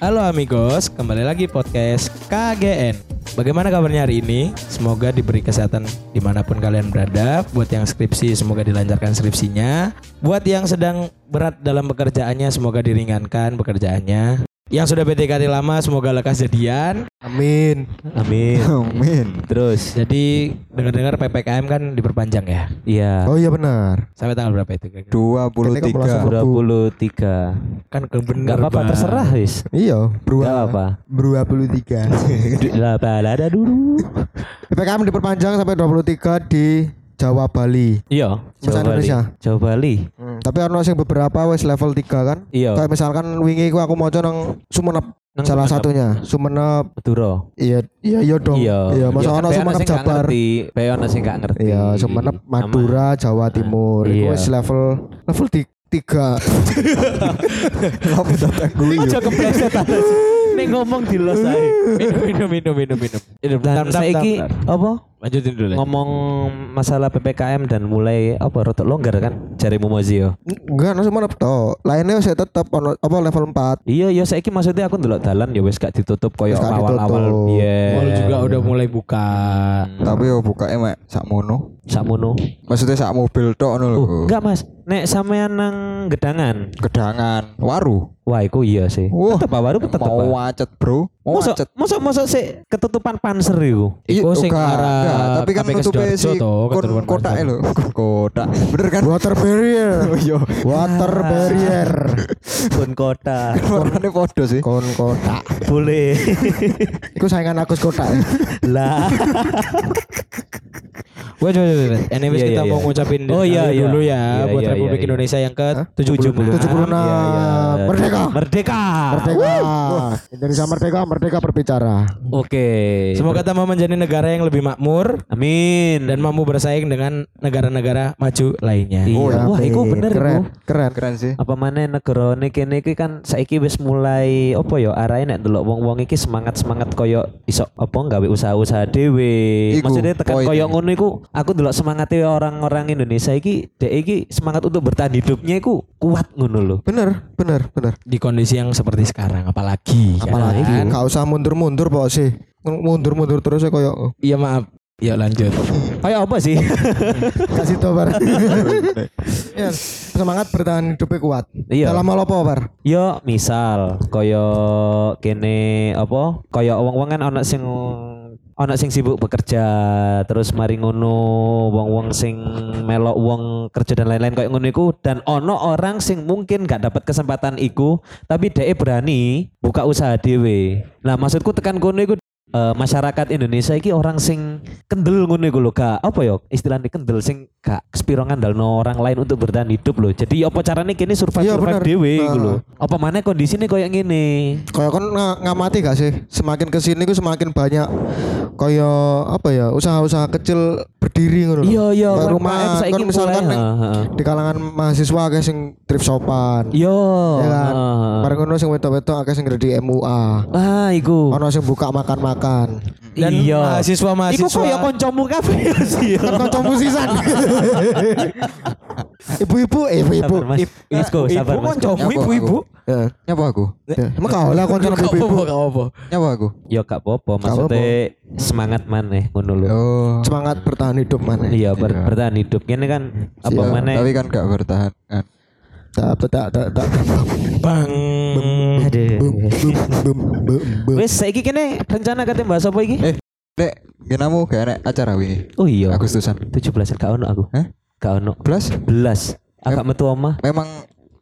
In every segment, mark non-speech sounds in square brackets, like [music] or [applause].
Halo amigos, kembali lagi podcast KGN. Bagaimana kabarnya hari ini? Semoga diberi kesehatan di mana pun kalian berada. Buat yang skripsi, semoga dilancarkan skripsinya. Buat yang sedang berat dalam pekerjaannya, semoga diringankan pekerjaannya. Yang sudah PDKT lama, semoga lekas jadian. Amin. Amin. [laughs] Amin. Terus Jadi dengar-dengar PPKM kan diperpanjang ya? iya Oh iya benar. Sampai tanggal berapa itu? kira-kira? 23. 23. Kan kebener Gak apa-apa terserah wis. Iya, bro. Gak apa. Bro 23. Lah ada dulu. PPKM diperpanjang sampai 23 di Jawa Bali. Iya, Jawa Bali. Indonesia. Jawa Bali. Tapi ono sing beberapa wis level 3 kan. Iya. Kayak misalkan wingi ku aku maca nang Sumenep Nang salah Sumenep. satunya. Sumenep Madura. iya iya iya dong. Iya, masa ono Sumenep Jabar. Bae ono sing gak ngerti. Iya, Sumenep Madura Jawa Timur. Iku Iya. wis level level 3. [laughs] Apa datang gue? Aja kepleset aja. [laughs] Nek ngomong di los ae. minum, minum, minum, minum, minum. Minum, bentar, saiki apa? Lanjutin dulu. Ngomong masalah PPKM dan mulai apa rotok longgar kan jarimu Mozio. Enggak, no Sumenep to. Lainnya saya tetap ono apa level 4. Iya, ya saiki maksudnya aku ndelok dalan ya wis gak ditutup koyo awal-awal biyen. Mall juga udah mulai buka. Tapi yo buka emek sakmono. sakmono. Maksudnya sak mobil tok ngono lho. Oh, enggak Mas. Nek sampean nang gedangan. Gedangan, waru. Wah, iku iya sih. Wah, tetep baru tetep. Mau wacet, Bro. Mau wacet. mosok mosok sih ketutupan panser iku. Iya, Iku sing enggak, arah enggak, tapi kan Sidoarjo si kon keturunan kotak panser. lho. [laughs] Kotak. Bener kan? Water barrier. [laughs] Oh iya. Water barrier. [laughs] Pun kota. Warnane podo sih. Kon kotak. Boleh. Iku saingan Agus kotak. lah. Wait, wait, wait. Anyways Iya, kita iya, mau iya. ngucapin Oh, iya, dulu iya. ya Iya, buat Republik. Indonesia yang ke 76. 76. Iya, iya. Merdeka. Merdeka. Merdeka. Indonesia merdeka, merdeka berbicara. Oke. Semoga kita menjadi negara yang lebih makmur Amin. dan mampu bersaing dengan negara-negara maju lainnya. Iya. Wah, apik. bener keren. Keren. Keren sih. apa mana negara ini kene iki kan saiki wis mulai apa ya arahe nek ndelok wong-wong iki semangat-semangat koyo iso apa gawe usaha-usaha dhewe. Maksudnya tekan koyo ngono iku aku ndelok semangatnya orang-orang Indonesia iki dek iki semangat untuk bertahan hidupnya iku kuat ngono lho. Bener, bener, bener. Di kondisi yang seperti sekarang apalagi. ya Apalagi kan? gak usah mundur-mundur Pak sih. Mundur-mundur terus ya koyo Iya maaf. Yuk lanjut. [laughs] Kayak apa sih? [laughs] kasih tau bar. [laughs] ya, semangat bertahan hidupnya kuat. Iya. Dalam hal apa bar? Yo misal koyo kene apa koyo wong-wong kan ana sing ana sing sibuk bekerja terus mari ngono wong-wong sing melok wong kerja dan lain-lain koyo ngono iku dan ono orang sing mungkin gak dapat kesempatan iku tapi dhek berani buka usaha dhewe. Nah maksudku tekan kono iku eh, masyarakat Indonesia iki orang sing kendel ngono iku lho gak apa ya istilahnya kendel sing gak spiro ngandalno orang lain untuk bertahan hidup loh. Jadi apa carane kini survive Iya, survive dhewe iku Nah. lho. Apa mana kondisinya kayak ngene? Kayak kan nga- ngamati gak sih? Semakin ke sini ku semakin banyak kayak apa ya usaha-usaha kecil berdiri ngono lho. Iya iya rumah kan misalkan mulai, di kalangan mahasiswa akeh sing thrift shopan. Iya. Ya kan? Bareng ngono sing wedok-wedok akeh sing di MUA. Ah, iku. Ono sing buka makan-makan. Dan iya. mahasiswa-mahasiswa Iku kaya kancamu kabeh ya sih. [laughs] Kan kancamu sisan. [laughs] Ibu-ibu, eh ibu-ibu. Ibu Mas. koncomu ibu-ibu. Ya. Nyapa aku? Ya, Emang kau lah Gak ibu-ibu. Nyapa aku? Ya gak apa-apa, maksudnya semangat maneh ngono lho. Semangat bertahan hidup mana? Iya, Iya. bertahan hidup. Ini kan apa Iya, maneh? Tapi kan gak bertahan kan. Tak tak tak tak. Bang. Aduh. Bum bum bum bum. Wes saiki kene rencana kate bahas apa iki? Eh, Dek, genamu gak enak acara wingi. Oh iya. Agustusan. 17 gak ono aku. Hah? Gak ono. Belas? Belas. Agak metu omah. Memang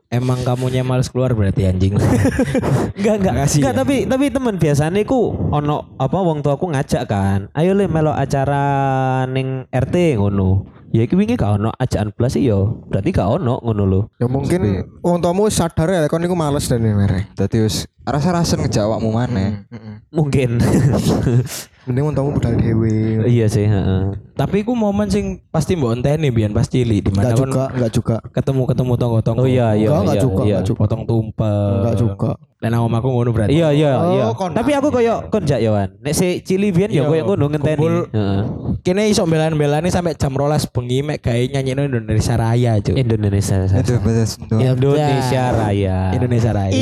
Emang kamunya males keluar berarti anjing. [laughs] Enggak enggak Makasih enggak ya. tapi tapi teman biasanya ku ono apa wong tuaku ngajak kan. Ayo le melo acara ning RT ngono. Ya iki wingi gak ono ajaan belas iya. Berarti gak ono ngono lho. Ya mungkin wong tuamu sadar ya kon niku males dan merek. dadi wis rasa-rasen ngejawabmu maneh. Mungkin. [laughs] Mending wong tuamu budal dhewe. iya sih, heeh. Tapi ku momen sing pasti mbok enteni biyen pas cilik di mana Enggak juga, enggak juga. ketemu-ketemu tonggo-tonggo. Oh iya iya. Enggak, iya, juga, iya. enggak juga. Potong tumpeng. Enggak juga. Lah nang omahku ngono berarti. Iya iya Oh, iya. kon- Tapi aku koyo kon jak Yohan. Nek si Cili biyen ya Iya, koyo ngono ngenteni. Heeh. Kene iso belan-belani sampai jam 12 bengi mek gawe nyanyino Indonesia Raya, Cuk. Indonesia. Sunda. Indonesia Raya. Indonesia Raya.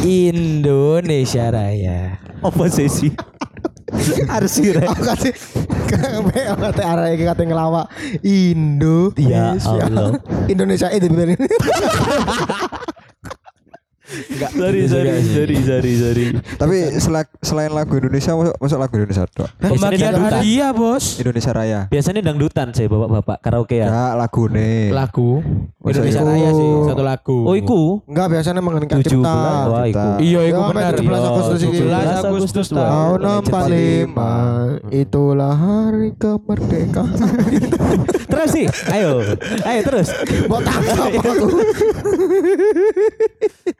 Indonesia Raya. Apa sih? Harus sih Rek. Aku kasih kayak kata arah iki kata ngelawak Indo. Ya Allah. Indonesia itu bener. [laughs] Sorry, sorry, sorry, sorry, sorry. Tapi selak- selain lagu Indonesia masuk, masuk lagu Indonesia doang. Pembagian hadiah, Bos. Indonesia Raya. Biasanya dangdutan sih bapak-bapak karaoke ya. Ya lagu nih. Lagu Masa Indonesia iku? Raya sih, satu lagu. Oh, iku Enggak biasanya mengeningkan 17 cipta. wah iku. Iya, itu Ya, benar. 17 Agustus ini. 17 Agustus Tahun tahun 45 itulah hari kemerdekaan. [laughs] Terus sih, ayo, ayo terus. Mau tangkap aku. [laughs] [laughs]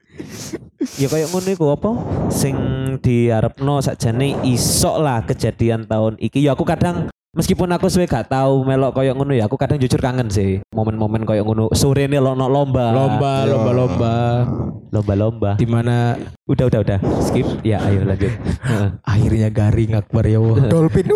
Ya kayak ngono iku apa? Sing diarepno sakjane isok lah kejadian tahun iki. Ya aku kadang meskipun aku suwe gak tahu melok koyo ngono ya, aku kadang jujur kangen sih momen-momen koyo ngono. Sore ini lo lomba. Lomba, lomba, lomba. Lomba-lomba. Di mana Udah, udah, udah. Skip. Ya, ayo lanjut. [laughs] Akhirnya garing akbar ya. [laughs] Dolphin. [laughs]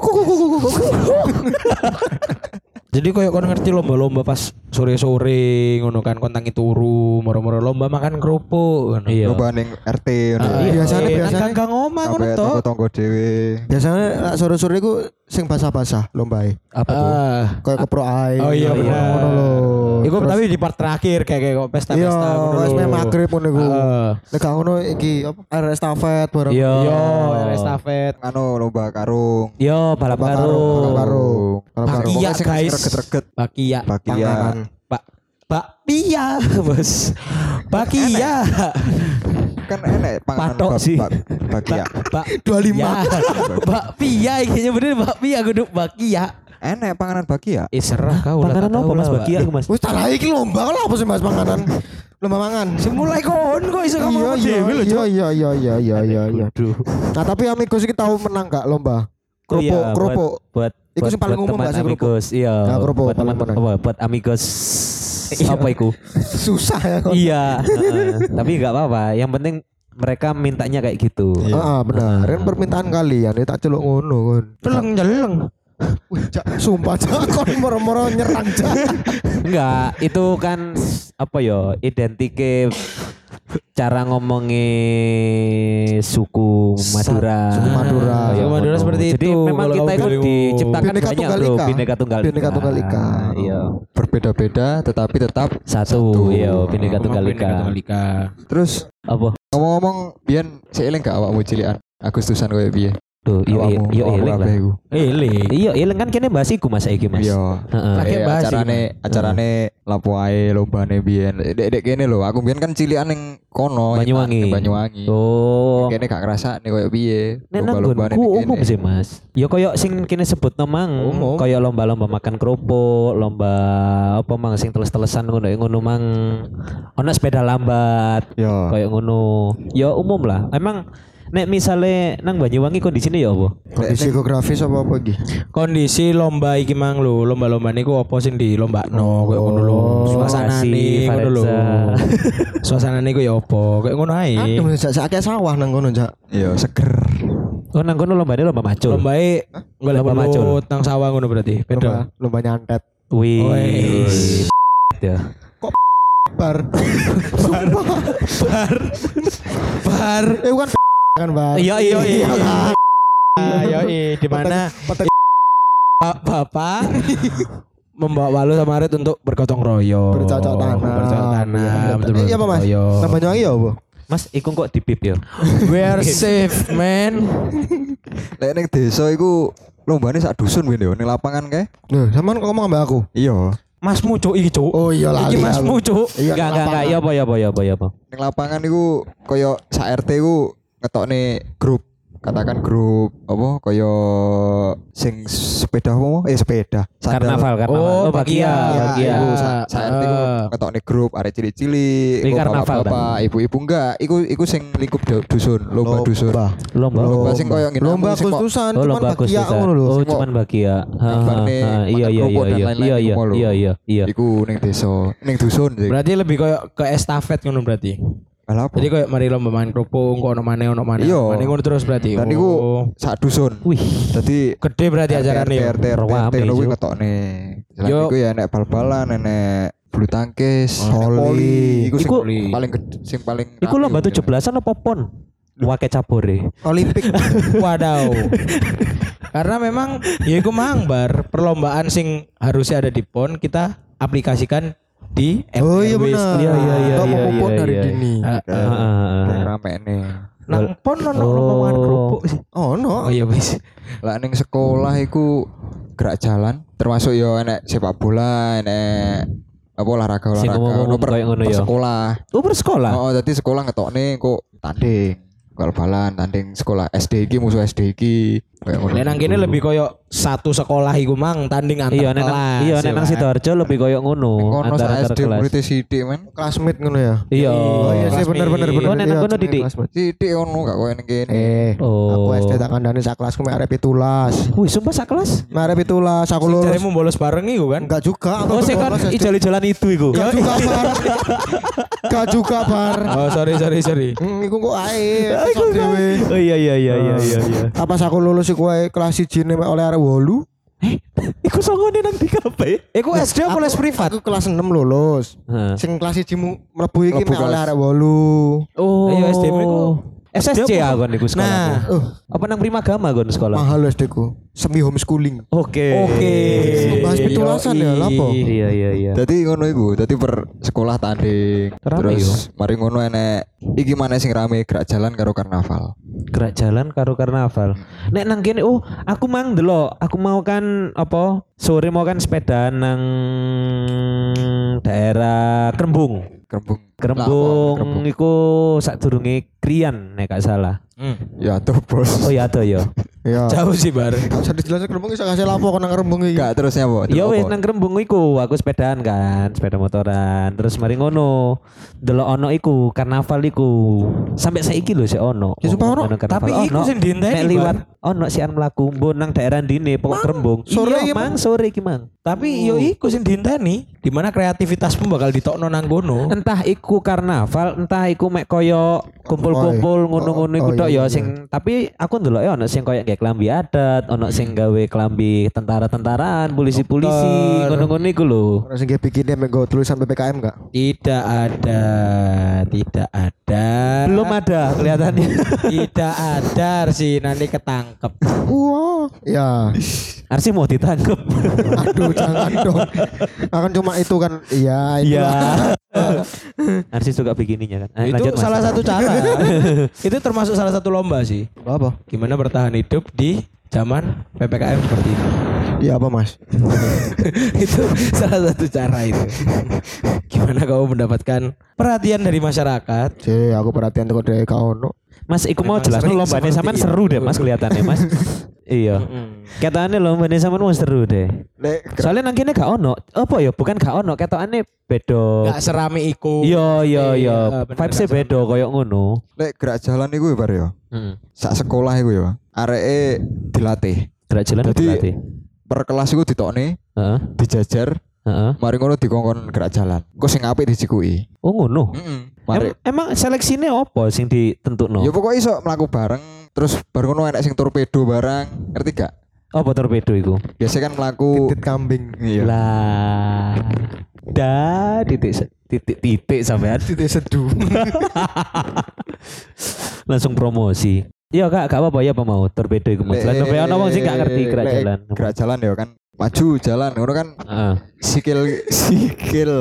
Jadi koyo kon ngerti lomba-lomba pas sore-sore ngono kan kontang turu, moro-moro lomba makan kerupuk ngono. Iya. Lomba ning RT ngono. Ah, Iya, biasanya- eh, biasanya. nang gang omah ngono Sampai to. tonggo-tonggo dhewe. Biasanya nak sore-sore iku sing basah-basah lombae. Apa tuh? Ah, Kayak kepro ae. Oh iya, benar. Ngono lho. Iku Terus- tapi di part terakhir kayak kayak Iya, pesta-pesta ngono wis lho. meh magrib ngono iku. Heeh. Nek gak ngono iki apa air estafet bareng. Iya. Yo, estafet. Anu lomba karung. Yo, balap karung. Balap karung. Iya, guys. Reget-reget. Bakia. Bakia. Panganan. Pak Bakpia, Bos. Bakia. Kan enek panganan Patok bak- sih. bak- Bakia. Bak 25. Ya. Bakpia kayaknya bener bakpia kudu bakia. Enek panganan bakia. Eh serah kau lah. Panganan apa tahu Mas lah, Bakia Pak. Mas? Wis tak lah iki lomba kalau apa sih Mas panganan? Lomba mangan. Si mulai kon kok iso kamu Iya iya lho, iya Cuk. iya iya iya iya iya iya. Nah tapi amigos iki tahu menang gak lomba? Oh iya, Kerupuk buat- kerupuk. buat Iku sing paling buat umum kerupuk? amigos iya Ya, kerupuk buat teman paling apa buat amigos apa iku [laughs] Susah ya. iya heeh. tapi nggak apa-apa yang penting mereka mintanya kayak gitu Iya. Ah benar. Kan permintaan kalian ya tak celuk ngono kon. Celeng jeleng. Cak, sumpah cak [laughs] kon moro-moro nyerang cak. enggak itu kan apa ya identike cara ngomongnya suku Madura. Suku Madura. Kayak Suku Madura seperti jadi itu, memang kalau kita itu diciptakan Bineka banyak Tunggal bro. Ika. bineka tunggal Bineka Tunggal Ika. iya. Berbeda-beda tetapi tetap satu, iya bineka tunggal ika. Tunggal Ika. Terus apa? ngomong-ngomong biyen seiling gak awakmu cilikan? Agustusan koyo piye? Tuh iya iya Awakmu, iya awakmu eling lah kabeh iku. Ele. iya eling kan kene bahas iku mas iki mas Iya. Heeh. Lagi Eh, bahas acarane acarane lapo ae lombane biyen. Dek-dek kene lho, aku biyen kan cilikan ning kono. Banyuwangi. ning Banyuwangi. Oh. Kene gak ngerasa nih koyo piye. Nek nang Lomba-lombane nggonku ning umum sih Mas. Ya koyo sing kene sebut mang, koyo lomba-lomba makan kerupuk, lomba apa mang sing teles-telesan ngono ngono mang. Ono sepeda lambat, Ya. koyo ngono. Ya umum lah. Emang nek misale nang Banyuwangi kondisinya ya apa? Kondisi geografis apa apa iki? Kondisi lomba iki mang lho, lomba-lomba niku apa sing dilombakno koyo ngono lho. Suasana Lokasi, ngono lho. Varenza. [laughs] Suasana niku ya apa? Kayak ngono ae. Aduh, sak sak sawah nang kono, Cak. Iya, seger. Oh nang kono lombane lomba macul. Lombae golek Lomba macul. nang sawah ngono berarti. Beda. Lomba, lomba nyantet. Wih. Wih. Ya. [laughs] Bar. Bar. Eh bukan kan, Bar. Iya iya iya. kan? Ayo di mana Pak Bapak membawa Walu sama Arit untuk bergotong royong. Bercocok tanam. Bercocok tanam. Iya. betul, Iya, apa, Mas? Nang Banyuwangi ya apa? Mas, iku kok dipip ya? We are safe, man. [laughs] Lek ning desa iku lombane sak dusun wene ning lapangan kae. Loh, sampean kok ngomong sama aku? Iya. Masmu cuk iki cuk. Oh iya Iki lali. masmu aku. cuk. Iya, Enggak, enggak, enggak. Ya apa, ya apa, ya apa, ya apa. Ning lapangan iku koyo sak RT iku ngetokne grup katakan grup apa kaya sing sepeda apa eh sepeda Sandal. Karnaval, karnaval. Oh, Oh, bagia, bagia. bagia. Iku sa- sa RT iku Ah. ngetokne grup arek cilik-cilik, karnaval, bapak-bapak, ibu-ibu enggak, iku iku sing lingkup du- dusun, lomba dusun. Lomba. Lomba sing koyo ngene Lomba Agustusan Oh, cuman lomba bagia ngono lho. Oh, cuman bagia. Nih, Iya, iya, iya, iya, lain-lain iya, iku iya, iya, iya, iya. Iku ning desa, ning dusun. Berarti lebih kayak ke estafet ngono berarti. Lah apa? Jadi kayak mari lomba main kerupuk, kok ono maneh ono maneh. Iya. Maneh ngono terus berarti. Dan Oh. iku sak dusun. Wih, Dadi gede berarti acarane. RT ya? RT RT RT kuwi Cuk. ngetokne. Selain Yo. iku ya enek bal-balan, enek bulu tangkis, Voli. Iku sing paling sing paling Iku lomba mungkin. 17-an apa pon? Wake cabore. Olimpik. [laughs] Wadaw. Karena memang ya iku mang bar perlombaan sing harusnya ada di PON kita aplikasikan di Oh iya benar. Iya, iya, iya, iya, iya, dari iya. dini. Yang rame nih. Nang PON ono mangan kerupuk sih. Oh no. Oh iya wis. Lah ning sekolah iku gerak jalan termasuk yo enek sepak bola, enek apa olahraga olahraga ngomong-ngomong per, kayak ngono per ya. sekolah. Oh bersekolah. Oh, jadi sekolah ngetokne kok tanding. Bal-balan tanding sekolah SD iki musuh SD iki. Kayak ngono. Nek nang kene lebih koyo satu sekolah iku mang tanding antar Iya, nek nang kelas. iya ya nek nang kan? Sidoarjo lebih koyo ngono sak antar SD kelas. murid sithik men. Classmate ngono ya. Iya. Oh iya sih bener bener bener. Oh, nek nang Iya, kono, Didik? Sithik ono gak koyo ning kene. Eh, Oh. aku SD tak kandani sak kelasku mek arep 17. Wih, sumpah sak kelas. Mek arep 17 aku lulus. Jaremu bolos bareng iku kan. Enggak juga. aku Oh, sing kan SD. ijol-ijolan itu iku. Enggak juga bar. [laughs] Enggak juga bar. Oh sorry sorry sorry. Hmm, iku kok ae. Sok dhewe. Oh iya iya iya iya iya iya. Apa aku lulus iku ae kelas 1 mek oleh arek 8. Iku songone nang di kafe. Iku SD apa les privat? Aku kelas 6 lulus. Heeh. Sing kelas 1 mu mlebu iki oleh arek 8. Oh. Ayo SD ku. SSC ya kon iku sekolah. Nah. Uh, Apa nang Primagama kon sekolah? mahal SD ku. Semi homeschooling. Oke. Oke. Bahas pitulasan ya, lapo? Iya iya iya. Dadi ngono iku, dadi per sekolah tanding. Rame Terus mari ngono enek iki mana sing rame gerak jalan karo karnaval. Gerak jalan karo karnaval. Nek nang kene oh, aku mang delok, aku mau kan apa? Sore mau kan sepeda nang daerah Kerembung. Kerembung. Kerembung apa, iku sadurunge Krian nek gak salah. Hmm. Ya tuh bos. Oh iya ada ya. [laughs] Ya. Jauh sih bar. Bisa dijelasin kerembung iso kasih lapo kok nang kerembung iki. Enggak terusnya apa? Ya wis nang Kerembung iku aku sepedaan kan, sepeda motoran. Terus mari ngono. Delok ono iku, karnaval iku. Sampai saiki lho sik ono. Ya, sumpah ono. Tapi iku Ono. sing dienteni, Nek liwat ono sih mlaku mbon nang daerah ndine pokok Kerembung. sore iya, iki, mang sore iki mang. Tapi yo iku sing diinteni di mana kreativitasmu bakal ditokno nang kono. Entah iku karnaval, entah iku mek koyo kumpul-kumpul Oh, ngono-ngono oh, iku oh, tok ya iya, sing tapi aku ndelok ya ono sing koyo kayak klambi adat, ono sing gawe klambi tentara-tentaraan, polisi-polisi, ngono-ngono iku lho. Orang sing bikinnya mek go tulisan PPKM enggak? Tidak ada, tidak ada. Belum ada kelihatannya. Tidak ada sih nanti ketangkep. Wah, ya. Arsi mau ditangkap. Aduh, jangan dong. Akan cuma itu kan. Iya. Iya. Arsi suka bikininya kan. Eh, itu lanjut, Mas. salah satu cara. [laughs] itu termasuk salah satu lomba sih. Apa? Gimana bertahan hidup di zaman PPKM seperti ini. Iya apa, Mas? [laughs] itu salah satu cara itu. Gimana kamu mendapatkan perhatian dari masyarakat? Cek, aku perhatian tuh dari kau. Mas, iku mau Memang jelas sering lombanya itu. seru deh Mas kelihatannya Mas. [laughs] iya. Katanya lombanya sampean mau seru deh. Lek Soalnya nang kene gak ono. Apa ya? Bukan gak ono, ketokane beda. Gak serame iku. Iya iya iya. Iya, bener, Vibes-e gak beda koyo ngono. Lek gerak jalan iku ya bar ya. Heeh. Sak sekolah iku ya. Areke dilatih. Gerak jalan Jadi- berarti. Per kelas iku ditokne, Heeh. dijajar, Heeh. mari ngono dikongkon gerak jalan. Kok sing apik dijikuki. Oh ngono. Heeh. Mari. Em- emang seleksinya apa sing ditentukno? Ya pokoknya iso mlaku bareng, terus baru ngono enek sing torpedo barang, ngerti gak? Apa torpedo iku? Biasanya kan mlaku titit kambing. iya. Lah. Da titik titik titik sampean [laughs] Titit seduh. [laughs] langsung promosi. Iya kak, gak apa-apa ya apa mau torpedo iku mas. Lah ono wong sing gak ngerti gerak jalan. Gerak jalan ya kan. Maju jalan ngono kan Heeh. sikil sikil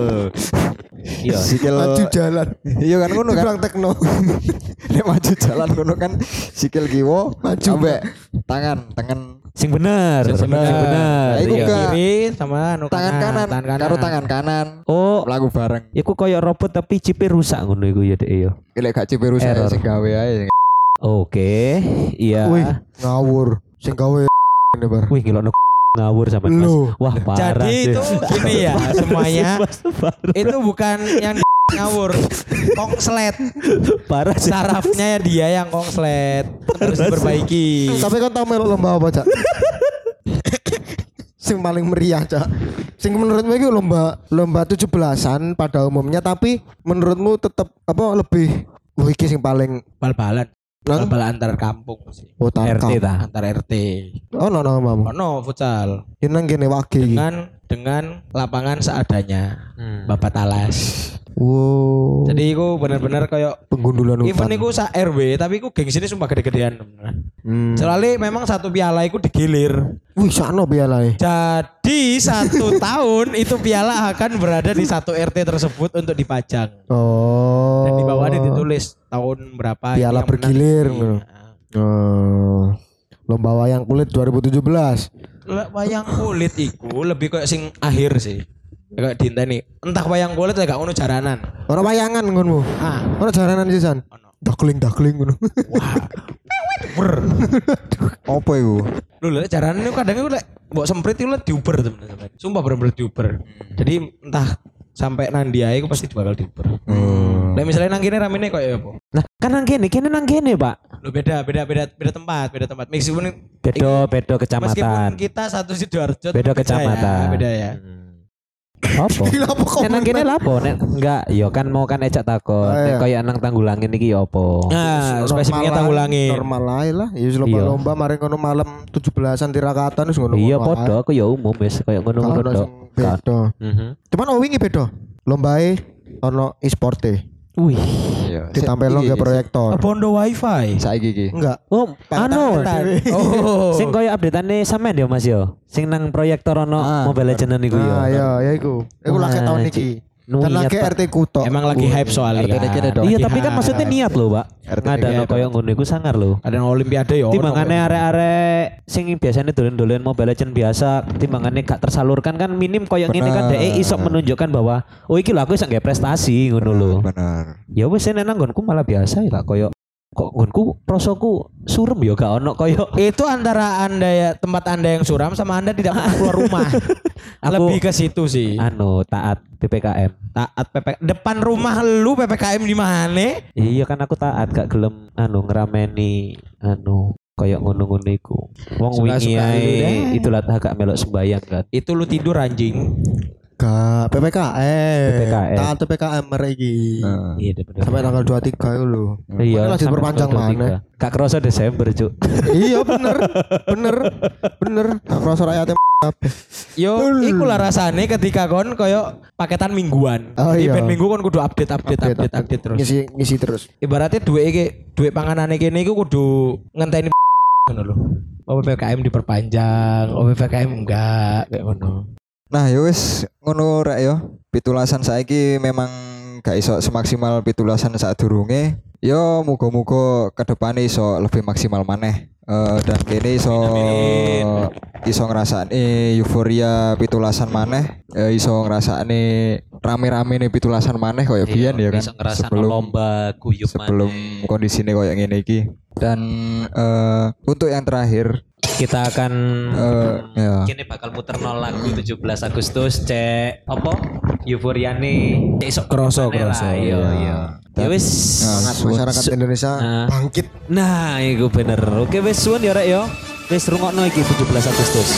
Iya. sikil Maju jalan. iya kan ngono kan tekno. [laughs] Nek maju jalan ngono kan sikil kiwo Maju. sampai tangan tangan Sing bener, Sing sing bener. bener. Nah, iku iya. gak- Kiri sama anu tangan kanan, tangan kanan. karo tangan kanan Oh, mlaku bareng iku koyo robot tapi chipnya rusak ngono iku ya dek ya. lek gak cipe rusak Error. sing gawe ae Oke, iya. Wih, ngawur. Sing gawe ini bar. Wih, ngilokno ngawur sama Mas. Lu. Wah, parah Jadi sih. itu gini ya semuanya Mas, itu bukan yang ngawur kongslet parah sih. sarafnya ya dia yang kongslet harus diperbaiki Tapi kan tau melok lomba apa, Cak? sing paling meriah, Cak. Sing menurutmu itu lomba lomba 17-an pada umumnya tapi menurutmu tetap apa lebih Wah iki sing paling bal-balan Nang bal antar kampung sih. oh RT ta. Antar RT. Oh no no mamu. Ono futsal Ini nang kene wage iki. dengan dengan lapangan seadanya. Hmm. Bapak Talas. Wow. Jadi iku bener-bener kayak penggundulan hutan. event iku sa RW tapi iku geng sini sumpah gede-gedean. Hmm. Soalnya memang satu piala iku digilir. Wih, sakno pialae. Jadi satu [laughs] tahun itu piala akan berada di satu RT tersebut untuk dipajang. Oh. Dan di bawahnya ditulis tahun berapa Piala yang menang. bergilir, Iya. Oh. Lomba wayang kulit 2017. Lah, wayang kulit iku lebih kayak sing akhir sih. Kayak dinteni. Entah wayang kulit ya gak ngono jaranan. Ora wayangan ngono. Ah, Ora jaranan sisan. ono. Dakling dakling ngono. Wah. Ber. Apa iku? Lho lek jaranan itu kadang itu lek mbok semprit itu lek diuber teman-teman. Sumpah bener-bener diuber. Jadi entah sampai nang dia iku pasti bakal diuber. Hmm. Lek misalnya nang kene ramene koyo apa? Nah, kan nang kene, kene nang kene, Pak. Lo beda, beda, beda, beda tempat, beda tempat. Meskipun Bedo, bedo meskipun kecamatan. kita satu sidoarjo, Beda ya, kecamatan. beda ya. Hmm. Apa? Apa kok? Nang kene lapo? Nek enggak, yo kan mau kan ecak takon. Ah, Nek iya. koyo nang tanggulangin iki yo apa? Nah, spesifiknya ae, tanggulangin. Normal ae lah. Ya wis Iya. lomba-lomba mari ngono malam 17-an tirakatan wis ngono. Iya podo aku ya umum wis koyo ngono-ngono ono tok. beda. Mhm. Cuman wingi beda. Lombae ono e-sporte. Wih. Iya. Ditampilno Iki, ke proyektor. Bondo wifi. Saiki iki. Enggak. Oh, anu. Oh. Sing koyo update-ane sampean yo Mas yo. Sing nang proyektor ono Ah, Mobile Legends niku yo. Ah ya ya iku. Iku Wah, tahun Cik. iki. Nu niat, lagi. RT Kuto. Emang lagi hype soalnya. RT dong. Iya tapi kan maksudnya [laughs] niat loh, Pak. Ngadano iya, koyo ngono iku sangar loh. Ada olimpiade ya. ono Timbangane arek-arek sing biasanya dolen-dolen Mobile Legends biasa, timbangane gak tersalurkan kan minim koyo ngene kan dhek iso menunjukkan bahwa oh iki lho aku iso nggak prestasi ngono lho. Benar. Ya wis nang nggonku malah biasa ya koyo kok nggonku prosoku surem ya gak ono koyo Itu antara anda ya tempat anda yang suram sama anda tidak pernah keluar rumah. [laughs] Aku- Lebih ke situ sih. anu taat PPKM. Taat PPK depan rumah lu PPKM di mana? Iya kan aku taat gak gelem anu ngerameni anu koyo ngono-ngono iku. Wong wingi ae deh. itulah agak melok sembayang kan. Itu lu tidur anjing. Gak PPKM. PPKM. Taat PPKM mereka iki. Nah. Iya bener. Sampai tanggal 23 itu lho. Iya, diperpanjang tanggal mana? 23. Gak kerasa Desember, Cuk. [laughs] iya bener. Bener. Bener. Tak kerasa rakyatnya. Yo, iku lah rasane ketika kon koyo paketan mingguan. Oh, iya. ben minggu kon kudu update update update update, terus. Ngisi ngisi terus. Ibaratnya duit iki duit panganane kene iku kudu ngenteni ngono lho. Oh PPKM diperpanjang, oh PPKM enggak kayak ngono. Nah, ya wis ngono rek yo. Pitulasan saiki memang gak iso semaksimal pitulasan saat durunge. Yo muga-muga ke depan iso lebih maksimal maneh. Eh, dan kene iso iso ngrasakne euforia pitulasan maneh, Eh, iso ngrasakne rame-rame nih pitulasan maneh koyo biyen ya kan. Iya, ngerasa lomba guyub sebelum kondisine koyo ngene iki. Dan eh, untuk yang terakhir kita akan Eh, ya. kini bakal muter nol lagu 17 Agustus cek apa euforiane cek sok Kroso, kroso, iya iya. ya wis Sangat masyarakat Indonesia Nah. bangkit. nah iku bener oke wis suwun ya rek ya wis rungokno iki 17 Agustus